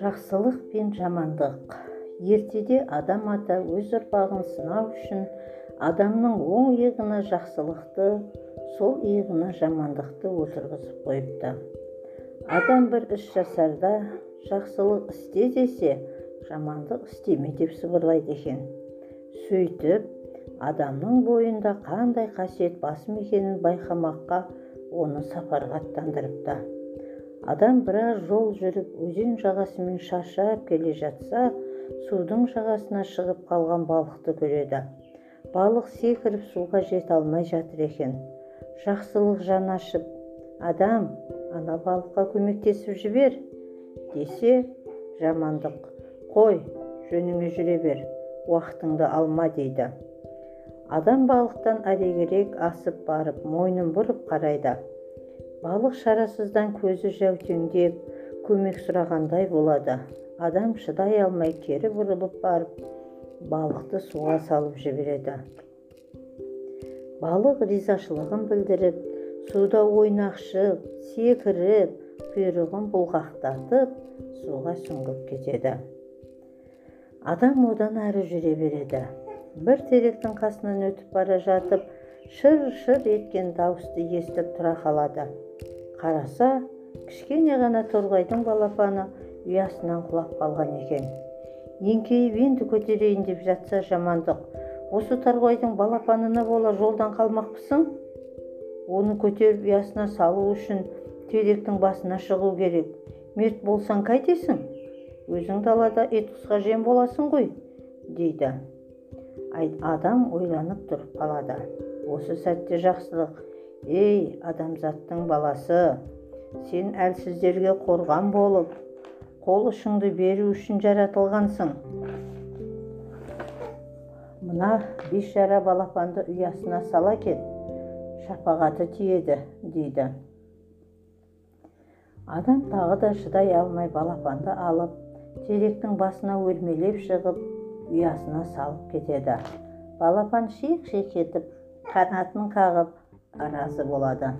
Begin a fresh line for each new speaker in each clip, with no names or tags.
жақсылық пен жамандық. Ертеде адам ата өз ұрпағын сынау үшін адамның оң иығына жақсылықты сол иығына жамандықты отырғызып қойыпты. Адам бір іс жасарда жақсылық істе десе жамандық істеме деп сыбырлайды екен. Сөйтіп адамның бойында қандай қасиет басым екенін байқамаққа оны сапарға аттандырыпты адам біраз жол жүріп өзен жағасымен шаршап келе жатса судың жағасына шығып қалған балықты көреді. Балық секіріп суға жете алмай жатыр екен. Жақсылық жан ашып адам ана балыққа көмектесіп жібер десе жамандық қой жөніңе жүре бер уақытыңды алма дейді. Адам балықтан әрегірек асып барып мойнын бұрып қарайды. Балық шарасыздан көзі жәутеңдеп көмек сұрағандай болады. Адам шыдай алмай кері бұрылып барып балықты суға салып жібереді. Балық ризашылығын білдіріп суда ойнақшып секіріп құйрығын бұлғақтатып суға сүңгіп кетеді. Адам одан әрі жүре береді. Бір теректің қасынан өтіп бара жатып шыр шыр еткен дауысты естіп тұра қалады. Қараса кішкене ғана торғайдың балапаны ұясынан құлап қалған екен. Еңкейіп енді көтерейін деп жатса жамандық. Осы торғайдың балапанына бола жолдан қалмақпысың? Оны көтеріп ұясына салу үшін теректің басына шығу керек. Мерт болсаң қайтесің. Өзің далада ит құсқа жем боласың ғой дейді. Адам ойланып тұрып қалады. Осы сәтте жақсылық. Ей адамзаттың баласы сен әлсіздерге қорған болып қол ұшыңды беру үшін жаратылғансың. Мына бейшара балапанды ұясына сала кет шапағаты тиеді дейді. Адам тағы да шыдай алмай балапанды алып теректің басына өрмелеп шығып ұясына салып кетеді балапан шиқ етіп қанатын қағып разы болады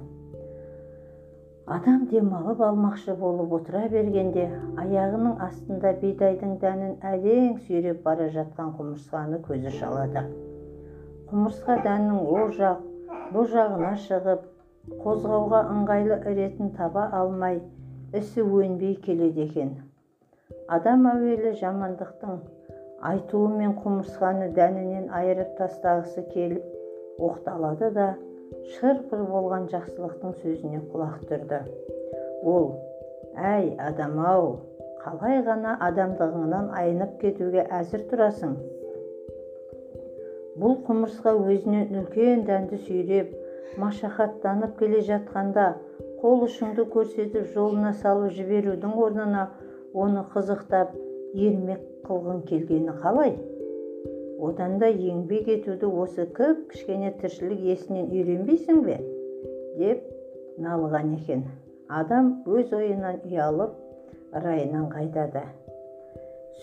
адам демалып алмақшы болып отыра бергенде аяғының астында бидайдың дәнін әрең сүйреп бара жатқан құмырсқаны көзі шалады құмырсқа дәннің ол жақ бұл жағына шығып қозғауға ыңғайлы іретін таба алмай ісі өнбей келеді екен адам әуелі жамандықтың айтуымен құмырсқаны дәнінен айырып тастағысы келіп оқталады да шыр-пыр болған жақсылықтың сөзіне құлақ түрді. Ол әй адам-ау қалай ғана адамдығыңнан айнып кетуге әзір тұрасың? Бұл құмырсқа өзінен үлкен дәнді сүйреп машақаттанып келе жатқанда қол ұшыңды көрсетіп жолына салып жіберудің орнына оны қызықтап ермек қылғың келгені қалай? Одан да еңбек етуді осы кіп кішкене тіршілік иесінен үйренбейсің бе? деп налыған екен. Адам өз ойынан ұялып райынан қайтады.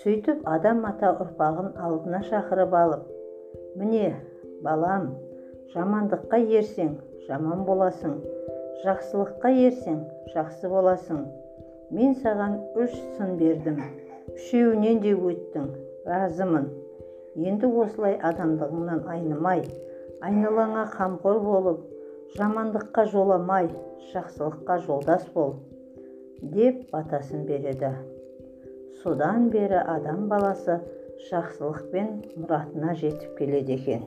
Сөйтіп адам ата ұрпағын алдына шақырып алып міне балам жамандыққа ерсең жаман боласың жақсылыққа ерсең жақсы боласың. Мен саған үш сын бердім. Үшеуінен де өттің разымын. Енді осылай адамдығыңнан айнымай айналаңа қамқор болып жамандыққа жоламай жақсылыққа жолдас бол деп батасын береді. Содан бері адам баласы жақсылықпен мұратына жетіп келеді екен.